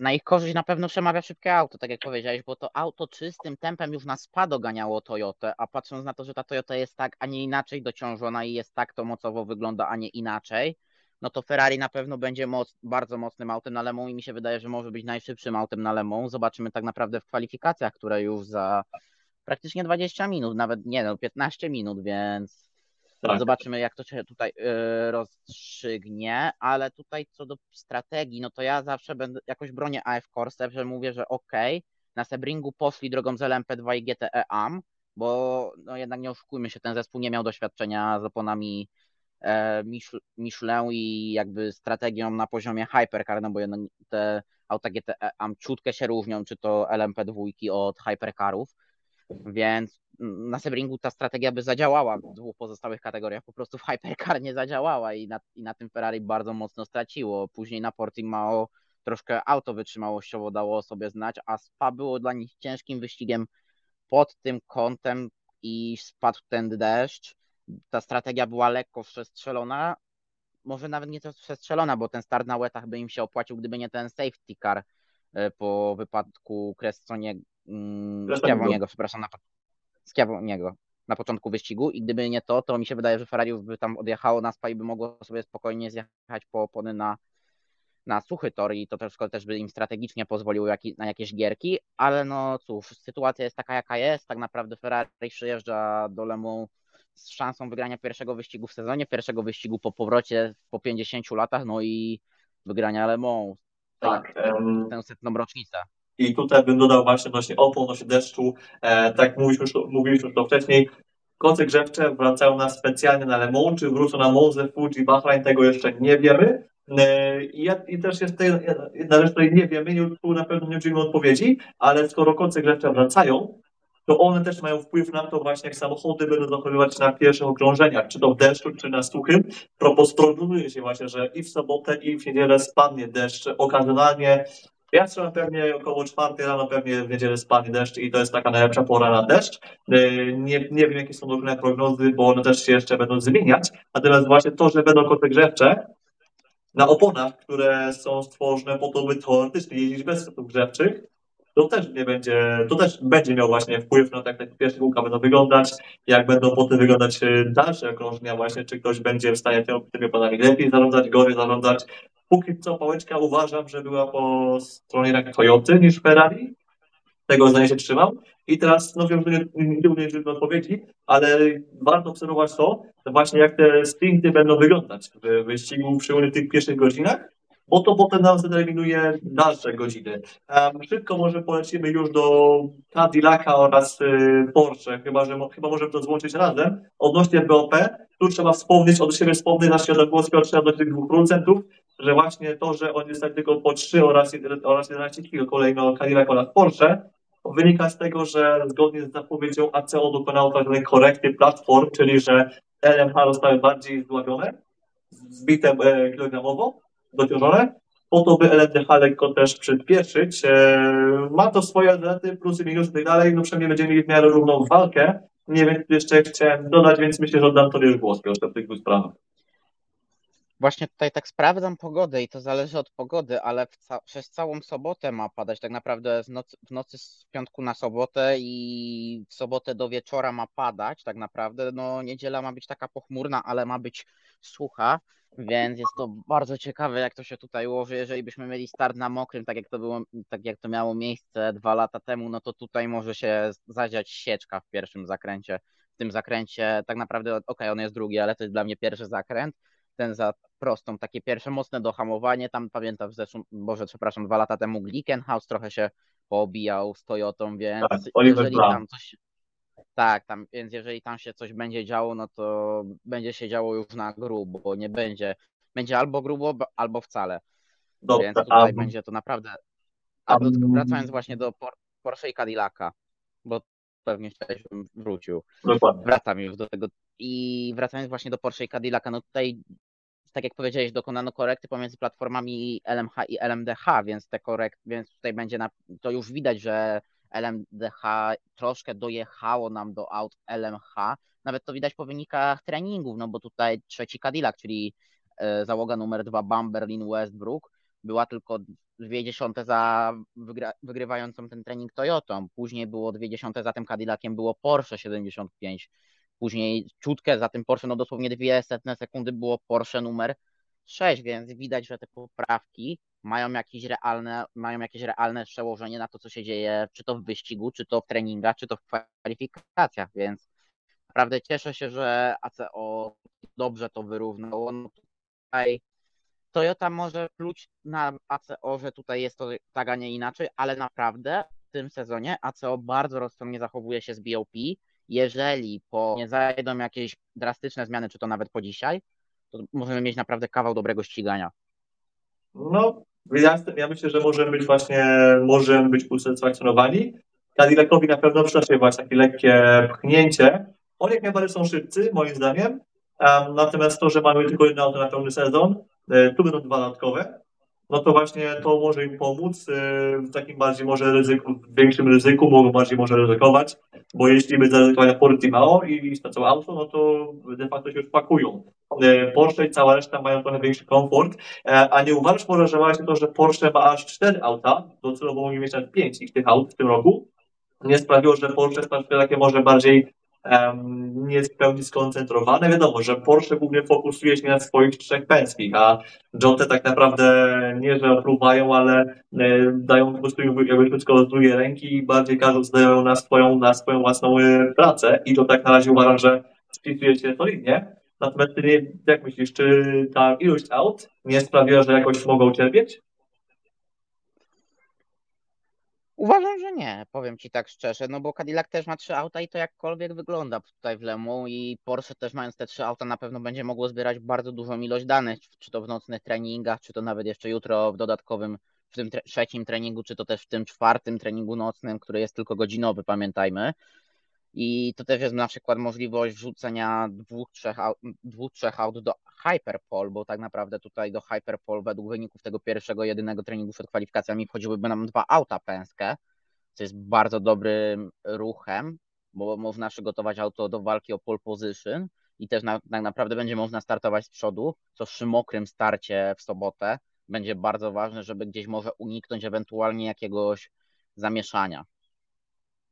Na ich korzyść na pewno przemawia szybkie auto, tak jak powiedziałeś, bo to auto czystym tempem już na spa doganiało Toyotę, a patrząc na to, że ta Toyota jest tak, a nie inaczej dociążona i jest tak to mocowo wygląda, a nie inaczej, no to Ferrari na pewno będzie moc, bardzo mocnym autem na Lemą i mi się wydaje, że może być najszybszym autem na Lemą. Zobaczymy tak naprawdę w kwalifikacjach, które już za praktycznie 20 minut, nawet nie no, 15 minut, więc tak. Zobaczymy, jak to się tutaj y, rozstrzygnie, ale tutaj co do strategii, no to ja zawsze będę jakoś bronię AF Corse, że mówię, że ok, na Sebringu poszli drogą z LMP2 i GTE AM, bo no jednak nie oszukujmy się, ten zespół nie miał doświadczenia z oponami e, Michelin i jakby strategią na poziomie Hypercar, no bo jednak te auta GTE AM ciutkę się różnią, czy to LMP2 od Hypercarów, więc na Sebringu ta strategia by zadziałała w dwóch pozostałych kategoriach, po prostu w Hypercar nie zadziałała i na, i na tym Ferrari bardzo mocno straciło. Później na Portimao troszkę auto wytrzymałościowo dało sobie znać, a Spa było dla nich ciężkim wyścigiem pod tym kątem i spadł ten deszcz. Ta strategia była lekko przestrzelona, może nawet nie to przestrzelona, bo ten start na łetach by im się opłacił, gdyby nie ten safety car e, po wypadku Cressoniego, mm, przepraszam, na, niego na początku wyścigu i gdyby nie to, to mi się wydaje, że Ferrari by tam odjechało na spa i by mogło sobie spokojnie zjechać po opony na, na suchy tor i to też, też by im strategicznie pozwoliło na jakieś gierki, ale no cóż, sytuacja jest taka jaka jest, tak naprawdę Ferrari przyjeżdża do Le z szansą wygrania pierwszego wyścigu w sezonie, pierwszego wyścigu po powrocie po 50 latach, no i wygrania Le Mans. Tak. Tę setną rocznicę. I tutaj bym dodał właśnie odnośnie opon, odnośnie deszczu, e, tak mówiliśmy już, mówiliśmy już to wcześniej, koce grzewcze wracają na specjalnie na Le Mans, czy wrócą na Monze, Fuji, Bahrain, tego jeszcze nie wiemy. E, I, I też jest jedna rzecz, której nie wiemy, nie, tu na pewno nie udzielimy odpowiedzi, ale skoro koce grzewcze wracają, to one też mają wpływ na to właśnie, jak samochody będą zachowywać na pierwszych okrążeniach, czy to w deszczu, czy na suchym. Propos prognozuje się właśnie, że i w sobotę, i w niedzielę spadnie deszcz okazjonalnie ja strzelam pewnie około czwartej rano, pewnie w niedzielę spadnie deszcz i to jest taka najlepsza pora na deszcz. Y, nie, nie wiem, jakie są dokładne prognozy, bo one też się jeszcze będą zmieniać. Natomiast właśnie to, że będą koty grzewcze na oponach, które są stworzone po to, by teoretycznie jeździć bez kotów grzewczych, to też nie będzie, to też będzie miał właśnie wpływ na to, jak pierwsze kółka będą wyglądać, jak będą potem wyglądać y, dalsze okrążenia właśnie, czy ktoś będzie w stanie tymi oponami lepiej zarządzać, gorzej zarządzać, póki co pałeczka uważam, że była po stronie jak Toyoty niż Ferrari. Tego zdania się trzymał. I teraz, no wiem, że nie udzieliłem odpowiedzi, ale warto obserwować to, właśnie jak te sprinty będą wyglądać w wyścigu w tych pierwszych godzinach, bo to potem nam zdeterminuje dalsze godziny. Um, szybko może polecimy już do Cadillaca oraz y, Porsche, chyba, że chyba możemy to złączyć razem. Odnośnie BOP, tu trzeba wspomnieć, od siebie wspomnieć na świadomość Piotrze do tych dwóch producentów, że właśnie to, że oni dostali tylko po 3 oraz, oraz 11 kg kolejno Cadillac oraz Porsche, wynika z tego, że zgodnie z zapowiedzią ACO dokonało tak zwanej korekty platform, czyli że LMH zostały bardziej zdławione, zbite e, kilogramowo, dociążone po to, by LMDH lekko też przyspieszyć. Ma to swoje zalety, plusy, minusy i tak dalej, no przynajmniej będziemy mieli w miarę równą walkę. Nie wiem, jeszcze chciałem dodać, więc myślę, że oddam Tobie głos, Piotr, w tych dwóch sprawach. Właśnie tutaj tak sprawdzam pogodę i to zależy od pogody, ale ca przez całą sobotę ma padać. Tak naprawdę nocy, w nocy z piątku na sobotę i w sobotę do wieczora ma padać. Tak naprawdę no niedziela ma być taka pochmurna, ale ma być sucha, więc jest to bardzo ciekawe, jak to się tutaj ułoży. Jeżeli byśmy mieli start na mokrym, tak jak to było, tak jak to miało miejsce dwa lata temu, no to tutaj może się zadziać sieczka w pierwszym zakręcie. W tym zakręcie tak naprawdę, okej, okay, on jest drugi, ale to jest dla mnie pierwszy zakręt ten za prostą, takie pierwsze mocne dohamowanie. Tam pamiętam w zeszłym, Boże, przepraszam, dwa lata temu Glickenhaus trochę się poobijał z Toyotą, więc tak, jeżeli tam coś. Tak, tam, więc jeżeli tam się coś będzie działo, no to będzie się działo już na grubo, bo nie będzie. Będzie albo grubo, albo wcale. Dobrze, więc tutaj będzie to naprawdę. A do, wracając właśnie do Porsche i Cadillaca, bo pewnie chciałeś, żebym wrócił. Dokładnie. Wracam już do tego. I wracając właśnie do Porsche i Cadillaca, no tutaj, tak jak powiedziałeś, dokonano korekty pomiędzy platformami LMH i LMDH, więc te korekt, więc tutaj będzie na, to już widać, że LMDH troszkę dojechało nam do aut LMH. Nawet to widać po wynikach treningów, no bo tutaj trzeci Cadillac, czyli e, załoga numer dwa Bamberlin Westbrook, była tylko dwie dziesiąte za wygra, wygrywającą ten trening Toyotą. Później było dwie dziesiąte za tym Cadillaciem było Porsche 75. Później ciutkę za tym Porsche, no dosłownie dwie setne sekundy było Porsche numer 6, więc widać, że te poprawki mają jakieś realne, mają jakieś realne przełożenie na to, co się dzieje, czy to w wyścigu, czy to w treningach, czy to w kwalifikacjach, więc naprawdę cieszę się, że ACO dobrze to wyrównało. No tutaj Toyota może pluć na ACO, że tutaj jest to tak, a nie inaczej, ale naprawdę w tym sezonie ACO bardzo rozsądnie zachowuje się z BOP. Jeżeli po nie zajdą jakieś drastyczne zmiany, czy to nawet po dzisiaj, to możemy mieć naprawdę kawał dobrego ścigania. No, ja, ja myślę, że możemy być właśnie, możemy być usatysfakcjonowani. Cadillacowi na pewno przyda się właśnie takie lekkie pchnięcie. Oni jak najbardziej są szybcy, moim zdaniem. Um, natomiast to, że mamy tylko jedno auto na pełny sezon, E, tu będą dwa dodatkowe, no to właśnie to może im pomóc e, w takim bardziej może ryzyku, większym ryzyku, mogą bardziej może ryzykować, bo jeśli by zaryzykować Portimao i całe auto, no to de facto się już pakują. E, Porsche i cała reszta mają trochę większy komfort, a nie uważasz może, że właśnie to, że Porsche ma aż cztery auta, docelowo mogli mieć nawet pięć ich tych aut w tym roku, nie sprawiło, że Porsche jest takie może bardziej nie jest w pełni skoncentrowane. Wiadomo, że Porsche głównie fokusuje się na swoich trzech pęskich, a Jonte tak naprawdę nie, że opluwają, ale e, dają po prostu jakby wszystko z drugiej ręki i bardziej każą zdają na swoją, na swoją własną e, pracę i to tak na razie uważam, że spisuje się solidnie. Natomiast ty jak myślisz, czy ta ilość aut nie sprawiła, że jakoś mogą cierpieć? Uważam, że nie, powiem ci tak szczerze, no bo Cadillac też ma trzy auta i to jakkolwiek wygląda tutaj w Lemu i Porsche też mając te trzy auta na pewno będzie mogło zbierać bardzo dużą ilość danych, czy to w nocnych treningach, czy to nawet jeszcze jutro w dodatkowym, w tym trzecim treningu, czy to też w tym czwartym treningu nocnym, który jest tylko godzinowy, pamiętajmy. I to też jest na przykład możliwość wrzucenia dwóch, trzech, dwóch, trzech aut do Hyperpole, bo tak naprawdę tutaj do Hyperpole według wyników tego pierwszego, jedynego treningu przed kwalifikacjami wchodziłyby nam dwa auta pęskie, co jest bardzo dobrym ruchem, bo można przygotować auto do walki o pole position i też na, tak naprawdę będzie można startować z przodu, co przy mokrym starcie w sobotę będzie bardzo ważne, żeby gdzieś może uniknąć ewentualnie jakiegoś zamieszania.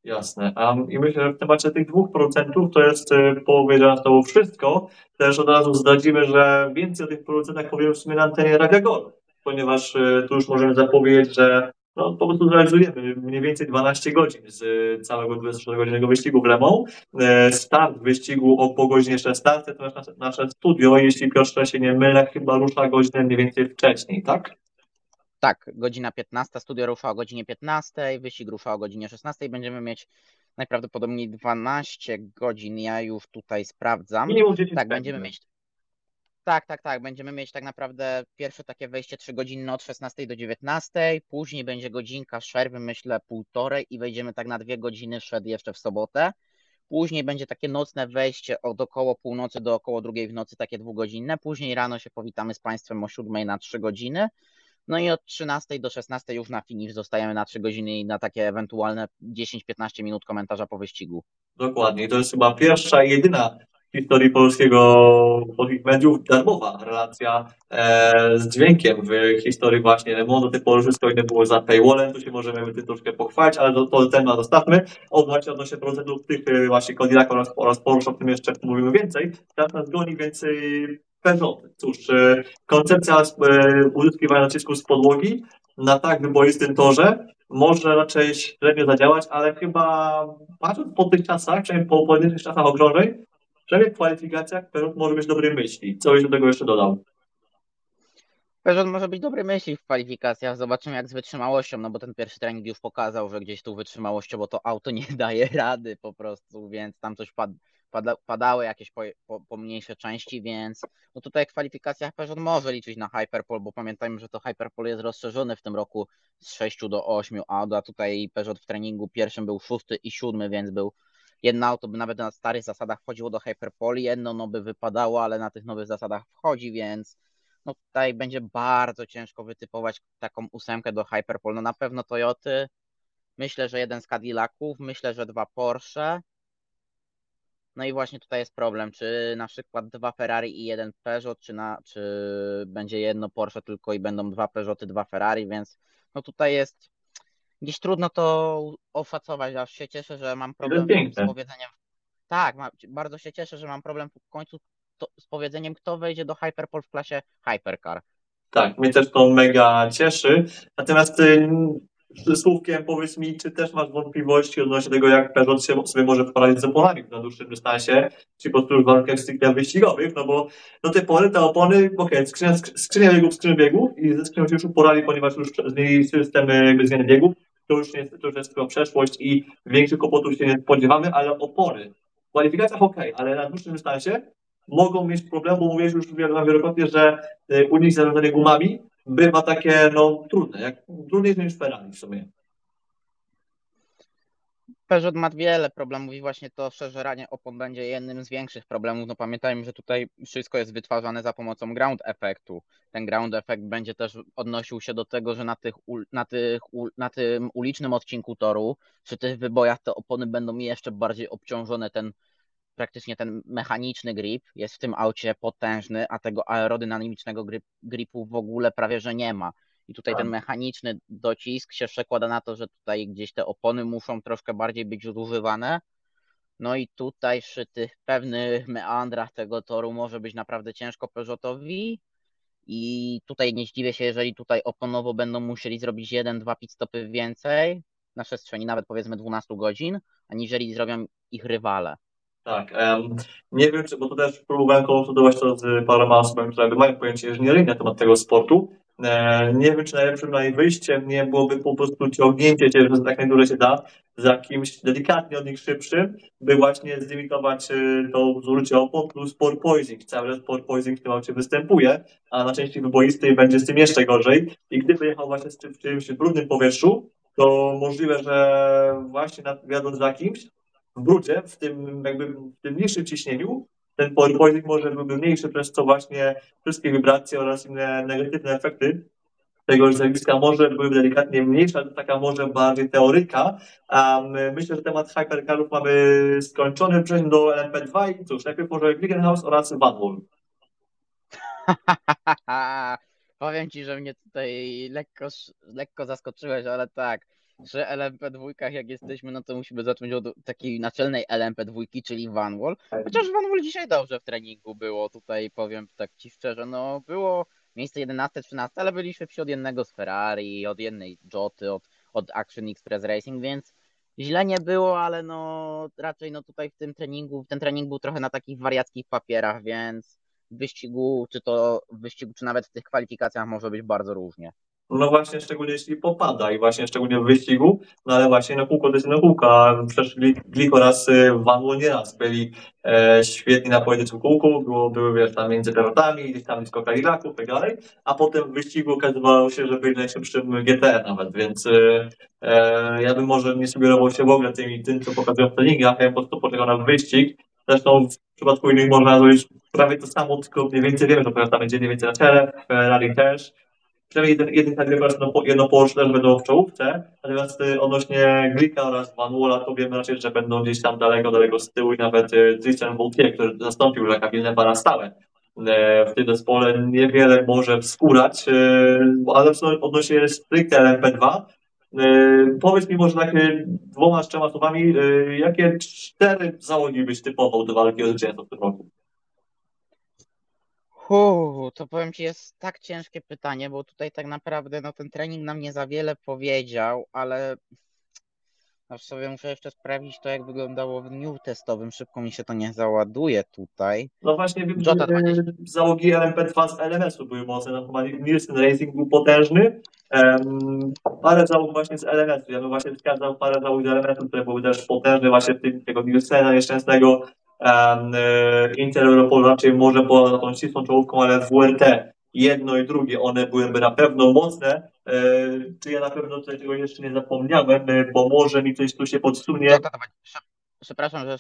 Jasne. Um, I myślę, że w temacie tych dwóch producentów to jest y, powiedziane to wszystko. Też od razu zdradzimy, że więcej o tych producentach powiem w sumie na antenie Radia ponieważ y, tu już możemy zapowiedzieć, że no, po prostu zrealizujemy mniej więcej 12 godzin z całego 24-godzinnego wyścigu w Lemą. Start wyścigu o po godzinie 16, to nasze, nasze studio, jeśli Piotrze się nie mylę, chyba rusza godzinę mniej więcej wcześniej, tak? Tak, godzina 15, studio rusza o godzinie 15, wyścig rusza o godzinie 16. Będziemy mieć najprawdopodobniej 12 godzin. Ja już tutaj sprawdzam. Minimum 10 tak, będziemy mieć. Tak, tak, tak. Będziemy mieć tak naprawdę pierwsze takie wejście 3 godziny od 16 do 19. Później będzie godzinka przerwy, myślę półtorej i wejdziemy tak na dwie godziny szedł jeszcze w sobotę. Później będzie takie nocne wejście od około północy do około drugiej w nocy, takie dwugodzinne. Później rano się powitamy z Państwem o 7 na 3 godziny. No i od 13 do 16 już na finish zostajemy na 3 godziny i na takie ewentualne 10-15 minut komentarza po wyścigu. Dokładnie. To jest chyba pierwsza i jedyna w historii polskiego polskich mediów darmowa relacja e, z dźwiękiem w historii właśnie Le Mans. Do tej pory wszystko inne było za paywallem, tu się możemy tym troszkę pochwalić, ale to, temat zostawmy. Od właśnie odnośnie procentów tych e, właśnie Cadillac oraz, oraz Porsche, o tym jeszcze mówimy więcej. Teraz nas goni więcej Peugeot. Cóż, e, koncepcja e, uzyskiwania nacisku z podłogi na tak wyboistym torze może raczej średnio zadziałać, ale chyba patrząc po tych czasach, przynajmniej po pojedynczych czasach okrążeń, przynajmniej w kwalifikacjach Peugeot może być dobrej myśli. Co byś do tego jeszcze dodał? Peugeot może być dobrej myśli w kwalifikacjach. Zobaczymy jak z wytrzymałością, no bo ten pierwszy trening już pokazał, że gdzieś tu wytrzymałością, bo to auto nie daje rady po prostu, więc tam coś pad pada, padały jakieś po, po, pomniejsze części, więc no tutaj w kwalifikacjach Peugeot może liczyć na Hyperpole, bo pamiętajmy, że to Hyperpole jest rozszerzony w tym roku z 6 do 8 aut, a tutaj Peugeot w treningu pierwszym był 6 i 7, więc był jedno auto by nawet na starych zasadach wchodziło do Hyperpole, jedno no by wypadało, ale na tych nowych zasadach wchodzi, więc no tutaj będzie bardzo ciężko wytypować taką ósemkę do Hyperpole. No na pewno Toyoty, myślę, że jeden z Cadillaców, myślę, że dwa Porsche, no i właśnie tutaj jest problem, czy na przykład dwa Ferrari i jeden Peugeot, czy, na, czy będzie jedno Porsche tylko i będą dwa Peugeoty, dwa Ferrari, więc no tutaj jest gdzieś trudno to oszacować, aż się cieszę, że mam problem z powiedzeniem. Tak, bardzo się cieszę, że mam problem w końcu to, z powiedzeniem, kto wejdzie do Hyperpole w klasie Hypercar. Tak, mnie też to mega cieszy. Natomiast y, słówkiem powiedz mi, czy też masz wątpliwości odnośnie tego, jak Peugeot się sobie może poradzić z oponami na dłuższym dystansie, czy po prostu w warunkach stricte wyścigowych, no bo do tej pory te opony, okay, skrzynia, skrzynia biegów, skrzynia biegów i ze skrzynią się już uporali, ponieważ już zmienili system jakby zmiany biegów, to już, nie, to już jest tylko przeszłość i większych kłopotów się nie spodziewamy, ale opony w kwalifikacjach ok, ale na dłuższym dystansie mogą mieć problem, bo mówiłeś już wielokrotnie, że y, u nich zarządzanie gumami bywa takie no, trudne, jak, trudniejsze niż Ferrari w sumie. Peugeot ma wiele problemów i właśnie to szerzeranie opon będzie jednym z większych problemów. No pamiętajmy, że tutaj wszystko jest wytwarzane za pomocą ground efektu. Ten ground efekt będzie też odnosił się do tego, że na, tych, na, tych, na tym ulicznym odcinku toru, przy tych wybojach te opony będą jeszcze bardziej obciążone. Ten praktycznie ten mechaniczny grip jest w tym aucie potężny, a tego aerodynamicznego grip, gripu w ogóle prawie że nie ma. I tutaj ten tak. mechaniczny docisk się przekłada na to, że tutaj gdzieś te opony muszą troszkę bardziej być zużywane. No i tutaj przy tych pewnych meandrach tego toru może być naprawdę ciężko Peugeotowi. I tutaj nie zdziwię się, jeżeli tutaj oponowo będą musieli zrobić jeden, dwa pit stopy więcej na przestrzeni nawet powiedzmy 12 godzin, aniżeli zrobią ich rywale. Tak. Um, nie wiem, czy, bo to też próbowałem konsultować to z paroma osobami, które mają pojęcie inżynieryjne na temat tego sportu. E, nie wiem, czy najlepszym na wyjściem nie byłoby po prostu ciągnięcie cię, że tak najdłużej się da, z jakimś delikatnie od nich szybszym, by właśnie zlimitować e, to zużycie opon plus porpoising. Cały czas porpoising w tym aucie występuje, a na części wyboistej będzie z tym jeszcze gorzej. I gdyby jechał właśnie w czymś brudnym powietrzu, to możliwe, że właśnie jadąc za kimś, w brudzie, w tym jakby w tym niższym ciśnieniu, ten poison może byłby mniejszy, przez co właśnie wszystkie wibracje oraz inne negatywne efekty tego zjawiska może były delikatnie mniejsze, ale taka może bardziej teoryka. Um, myślę, że temat hypercarów mamy skończony. Przejdźmy do LMP2 i cóż, najpierw może Glickenhaus oraz Van Wall. Powiem Ci, że mnie tutaj lekko, lekko zaskoczyłeś, ale tak że LMP2, jak jesteśmy, no to musimy zacząć od takiej naczelnej LMP2, czyli Vanwall. Chociaż Vanwall dzisiaj dobrze w treningu było, tutaj powiem tak Ci szczerze, no było miejsce 11-13, ale byliśmy przy od jednego z Ferrari, od jednej Joty, od, od Action Express Racing, więc źle nie było, ale no raczej no tutaj w tym treningu, ten trening był trochę na takich wariackich papierach, więc w wyścigu, czy to w wyścigu, czy nawet w tych kwalifikacjach może być bardzo różnie. No właśnie, szczególnie jeśli popada i właśnie szczególnie w wyścigu, no ale właśnie na kółko to jest na kółko, a przecież Glik oraz Van nieraz byli e, świetni na pojedynczym kółku, było, były wiesz, tam między pilotami, gdzieś tam blisko Cadillacu i tak dalej, a potem w wyścigu okazywało się, że byli najszybszym GTR nawet, więc e, e, ja bym może nie sugerował się w ogóle tym, tym co pokazują w treningach, ja po prostu poczekał na wyścig, zresztą w przypadku innych można zrobić prawie to samo, tylko mniej więcej wiemy, że tam będzie mniej więcej na czele, Ferrari też, przynajmniej jeden, jeden nagrywa jedno, jedno Porsche też będą w czołówce, natomiast y, odnośnie Glika oraz Van Walla to wiemy raczej, że będą gdzieś tam daleko, daleko z tyłu i nawet y, Tristan Vautier, który zastąpił Jacques'a Villeneuve'a na stałe w tym zespole niewiele może wskórać, ale odnośnie stricte LMP2, powiedz mi może tak dwoma, trzema słowami, jakie cztery załogi byś typował do walki o zwycięstwo w tym roku? Uu, to powiem Ci, jest tak ciężkie pytanie, bo tutaj tak naprawdę no, ten trening nam nie za wiele powiedział, ale Aż sobie muszę jeszcze sprawdzić to, jak wyglądało w dniu testowym. Szybko mi się to nie załaduje tutaj. No właśnie, wiem, Jota że załogi LMP2 z LMS-u były mocne. No, chyba Nielsen Racing był potężny. Um, parę załóg właśnie z LMS-u. Ja bym właśnie wskazał parę załóg z LMS-u, które były też potężne właśnie w tym, tego Nielsena nieszczęsnego. Um, Inter Europol raczej może poza tą ścisłą czołówką, ale WRT jedno i drugie, one byłyby na pewno mocne. E, czy ja na pewno tego jeszcze nie zapomniałem, e, bo może mi coś tu się podsunie. Przepraszam, że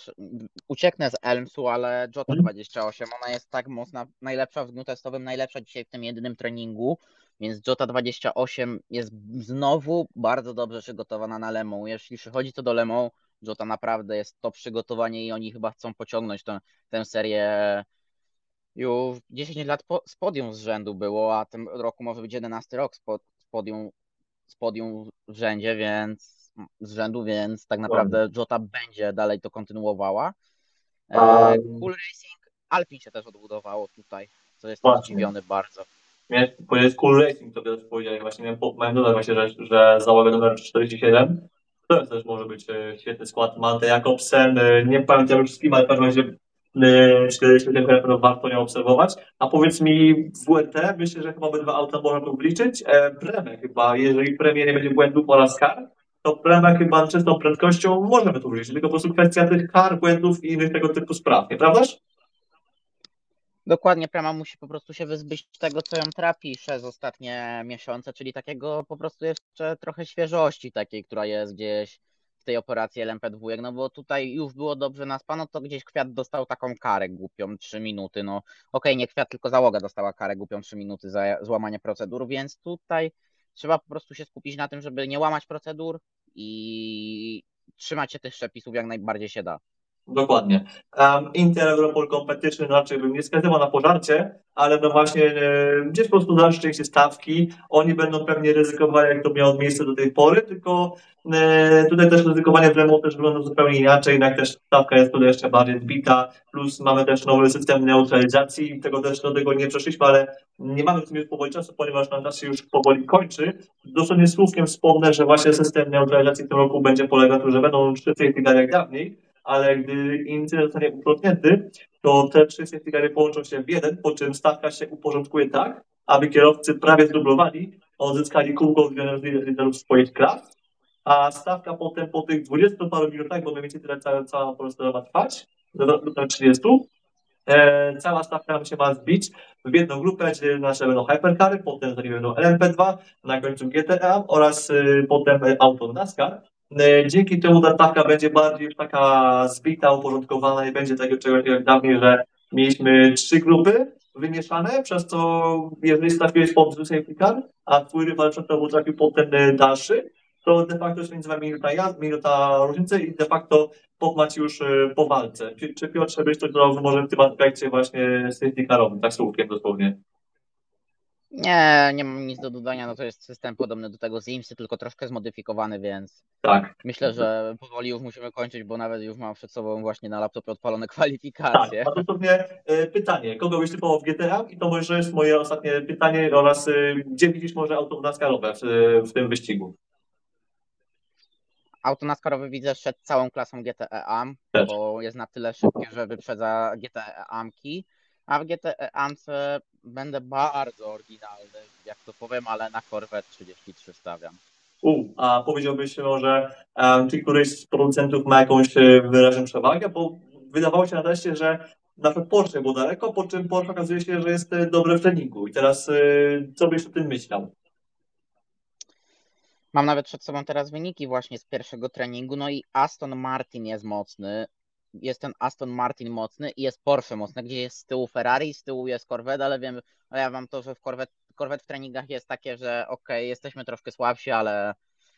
ucieknę z Elmsu, ale Jota 28, mhm. ona jest tak mocna, najlepsza w dniu testowym, najlepsza dzisiaj w tym jedynym treningu, więc Jota 28 jest znowu bardzo dobrze przygotowana na Lemą. Jeśli przychodzi to do Lemą, Jota naprawdę jest to przygotowanie i oni chyba chcą pociągnąć tę, tę serię już 10 lat po, z podium z rzędu było, a tym roku może być 11 rok z, podium, z podium w rzędzie, więc z rzędu, więc tak naprawdę Jota będzie dalej to kontynuowała. E, cool Racing, Alpin się też odbudowało tutaj, co jest zdziwiony bardzo. Miałem powiedzieć Cool Racing, to też powiedziałeś, właśnie miałem, miałem dodać właśnie, że, że załoga numer 47 to też może być e, świetny skład. Malte Jakobsen, e, nie pamiętam już z ale w każdym razie że na pewno warto ją obserwować. A powiedz mi, WRT, myślę, że chyba obydwa auta można tu wliczyć. E, Premę chyba, jeżeli premie nie będzie błędów oraz kar, to Premę chyba czystą prędkością możemy tu wliczyć. Tylko po prostu kwestia tych kar, błędów i innych tego typu spraw, nieprawdaż? Dokładnie, Prema musi po prostu się wyzbyć tego, co ją trapi przez ostatnie miesiące, czyli takiego po prostu jeszcze trochę świeżości takiej, która jest gdzieś tej operacji LMP2, no bo tutaj już było dobrze naspano, to gdzieś Kwiat dostał taką karę głupią 3 minuty, no okej, okay, nie Kwiat, tylko załoga dostała karę głupią 3 minuty za złamanie procedur, więc tutaj trzeba po prostu się skupić na tym, żeby nie łamać procedur i trzymać się tych przepisów jak najbardziej się da. Dokładnie. Um, Inter Europol Competition raczej bym nie wskazywał na pożarcie, ale no właśnie e, gdzieś po prostu dalsze części stawki, oni będą pewnie ryzykowali, jak to miało miejsce do tej pory, tylko e, tutaj też ryzykowanie Lemo też wygląda zupełnie inaczej, jednak też stawka jest tutaj jeszcze bardziej zbita, plus mamy też nowy system neutralizacji, tego też do tego nie przeszliśmy, ale nie mamy w tym już powoli czasu, ponieważ nam czas się już powoli kończy. Dosłownie słówkiem wspomnę, że właśnie system neutralizacji w tym roku będzie polegał na tym, że będą trzy safety jak dawniej, ale gdy incydent zostanie uprowadzony, to te trzy certyfikaty połączą się w jeden, po czym stawka się uporządkuje tak, aby kierowcy prawie zdublowali, odzyskali kółko z liderów swoich klas, a stawka potem po tych 20 paru minutach, bo mniej więcej tyle cała, cała po prostu ma trwać, lub 30, e, cała stawka się ma zbić w jedną grupę, czyli nasze będą hypercary, potem będą LMP2, na końcu GTA oraz y, potem auto NASCAR. E, dzięki temu ta stawka będzie bardziej taka zbita, uporządkowana i będzie tego czegoś jak dawniej, że mieliśmy trzy grupy wymieszane, przez co jeżeli stawiłeś pod safety car, a twój rywal był trafił pod ten e, dalszy, to de facto jest między wami minuta minuta różnicy i de facto popmać już e, po walce. Czy, czy Piotrze byś dodał może w tym aspekcie właśnie safety carowym, tak słówkiem dosłownie? Nie, nie mam nic do dodania, no to jest system podobny do tego z IMSY, tylko troszkę zmodyfikowany, więc tak. myślę, że powoli już musimy kończyć, bo nawet już mam przed sobą właśnie na laptopie odpalone kwalifikacje. Tak, a to sobie e, pytanie, kogo byś typował w GTA? I to może jest moje ostatnie pytanie oraz e, gdzie widzisz może auto naskarowe w, w tym wyścigu? Auto naskarowe widzę przed całą klasą GTA, Też. bo jest na tyle szybkie, że wyprzedza GTA Amki. A w GTE Ance będę bardzo oryginalny, jak to powiem, ale na Corvette 33 stawiam. U, a powiedziałbyś może, um, czy któryś z producentów ma jakąś e, wyraźną przewagę? Bo wydawało się na teście, że na przykład Porsche było daleko, po czym Porsche okazuje się, że jest e, dobre w treningu. I teraz e, co byś o tym myślał? Mam nawet przed sobą teraz wyniki właśnie z pierwszego treningu, no i Aston Martin jest mocny jest ten Aston Martin mocny i jest Porsche mocny, gdzie jest z tyłu Ferrari, z tyłu jest Corvette, ale wiem, ja wam to, że w Corvette, Corvette w treningach jest takie, że okej, jesteśmy troszkę słabsi, ale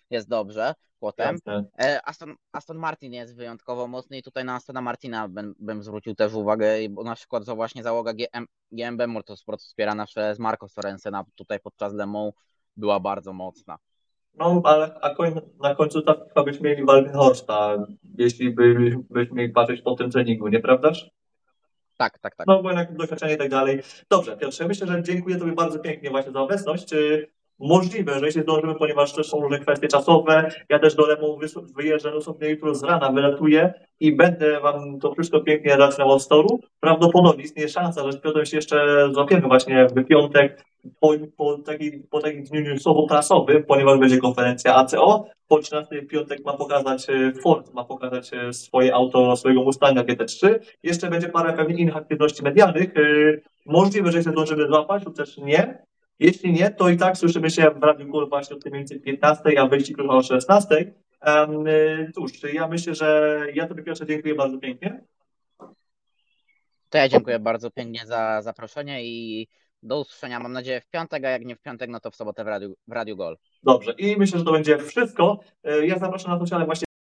jest dobrze potem. E, Aston, Aston Martin jest wyjątkowo mocny i tutaj na Astona Martina bym, bym zwrócił też uwagę, bo na przykład za właśnie załoga GM, GMB Motorsport wspierana przez Marco Sorensena tutaj podczas Le Mans była bardzo mocna. No, ale koń, na końcu tak byśmy mieli Walkenhorsta, jeśli by, byśmy mieli patrzeć po tym treningu, nieprawdaż? Tak, tak, tak. No bo jednak doświadczenie i tak dalej. Dobrze, Piotrze, myślę, że dziękuję Tobie bardzo pięknie właśnie za obecność. Możliwe, że jeśli zdążymy, ponieważ też są różne kwestie czasowe, ja też do Lemu wyjeżdżę dosłownie jutro z rana, wylatuję i będę Wam to wszystko pięknie relacjonował z toru. Prawdopodobnie istnieje szansa, że z Piotrem się jeszcze złapiemy właśnie w piątek po, po, po takim dniu newsowo-prasowym, ponieważ będzie konferencja ACO. Po 13 w piątek ma pokazać e, Ford, ma pokazać e, swoje auto, swojego Mustanga GT3. Jeszcze będzie parę pewnie innych aktywności medialnych. E, Możliwe, że się zdążymy złapać lub też nie. Jeśli nie, to i tak słyszymy się w Radiu Gór właśnie od tej mniej więcej 15, a wyjście krótko o 16. Um, cóż, ja myślę, że ja Tobie Piotrze dziękuję bardzo pięknie. To ja dziękuję bardzo pięknie za zaproszenie i do usłyszenia, mam nadzieję, w piątek, a jak nie w piątek, no to w sobotę w Radiu, w Radiu Gol. Dobrze, i myślę, że to będzie wszystko. E, Ja zapraszam na sociale właśnie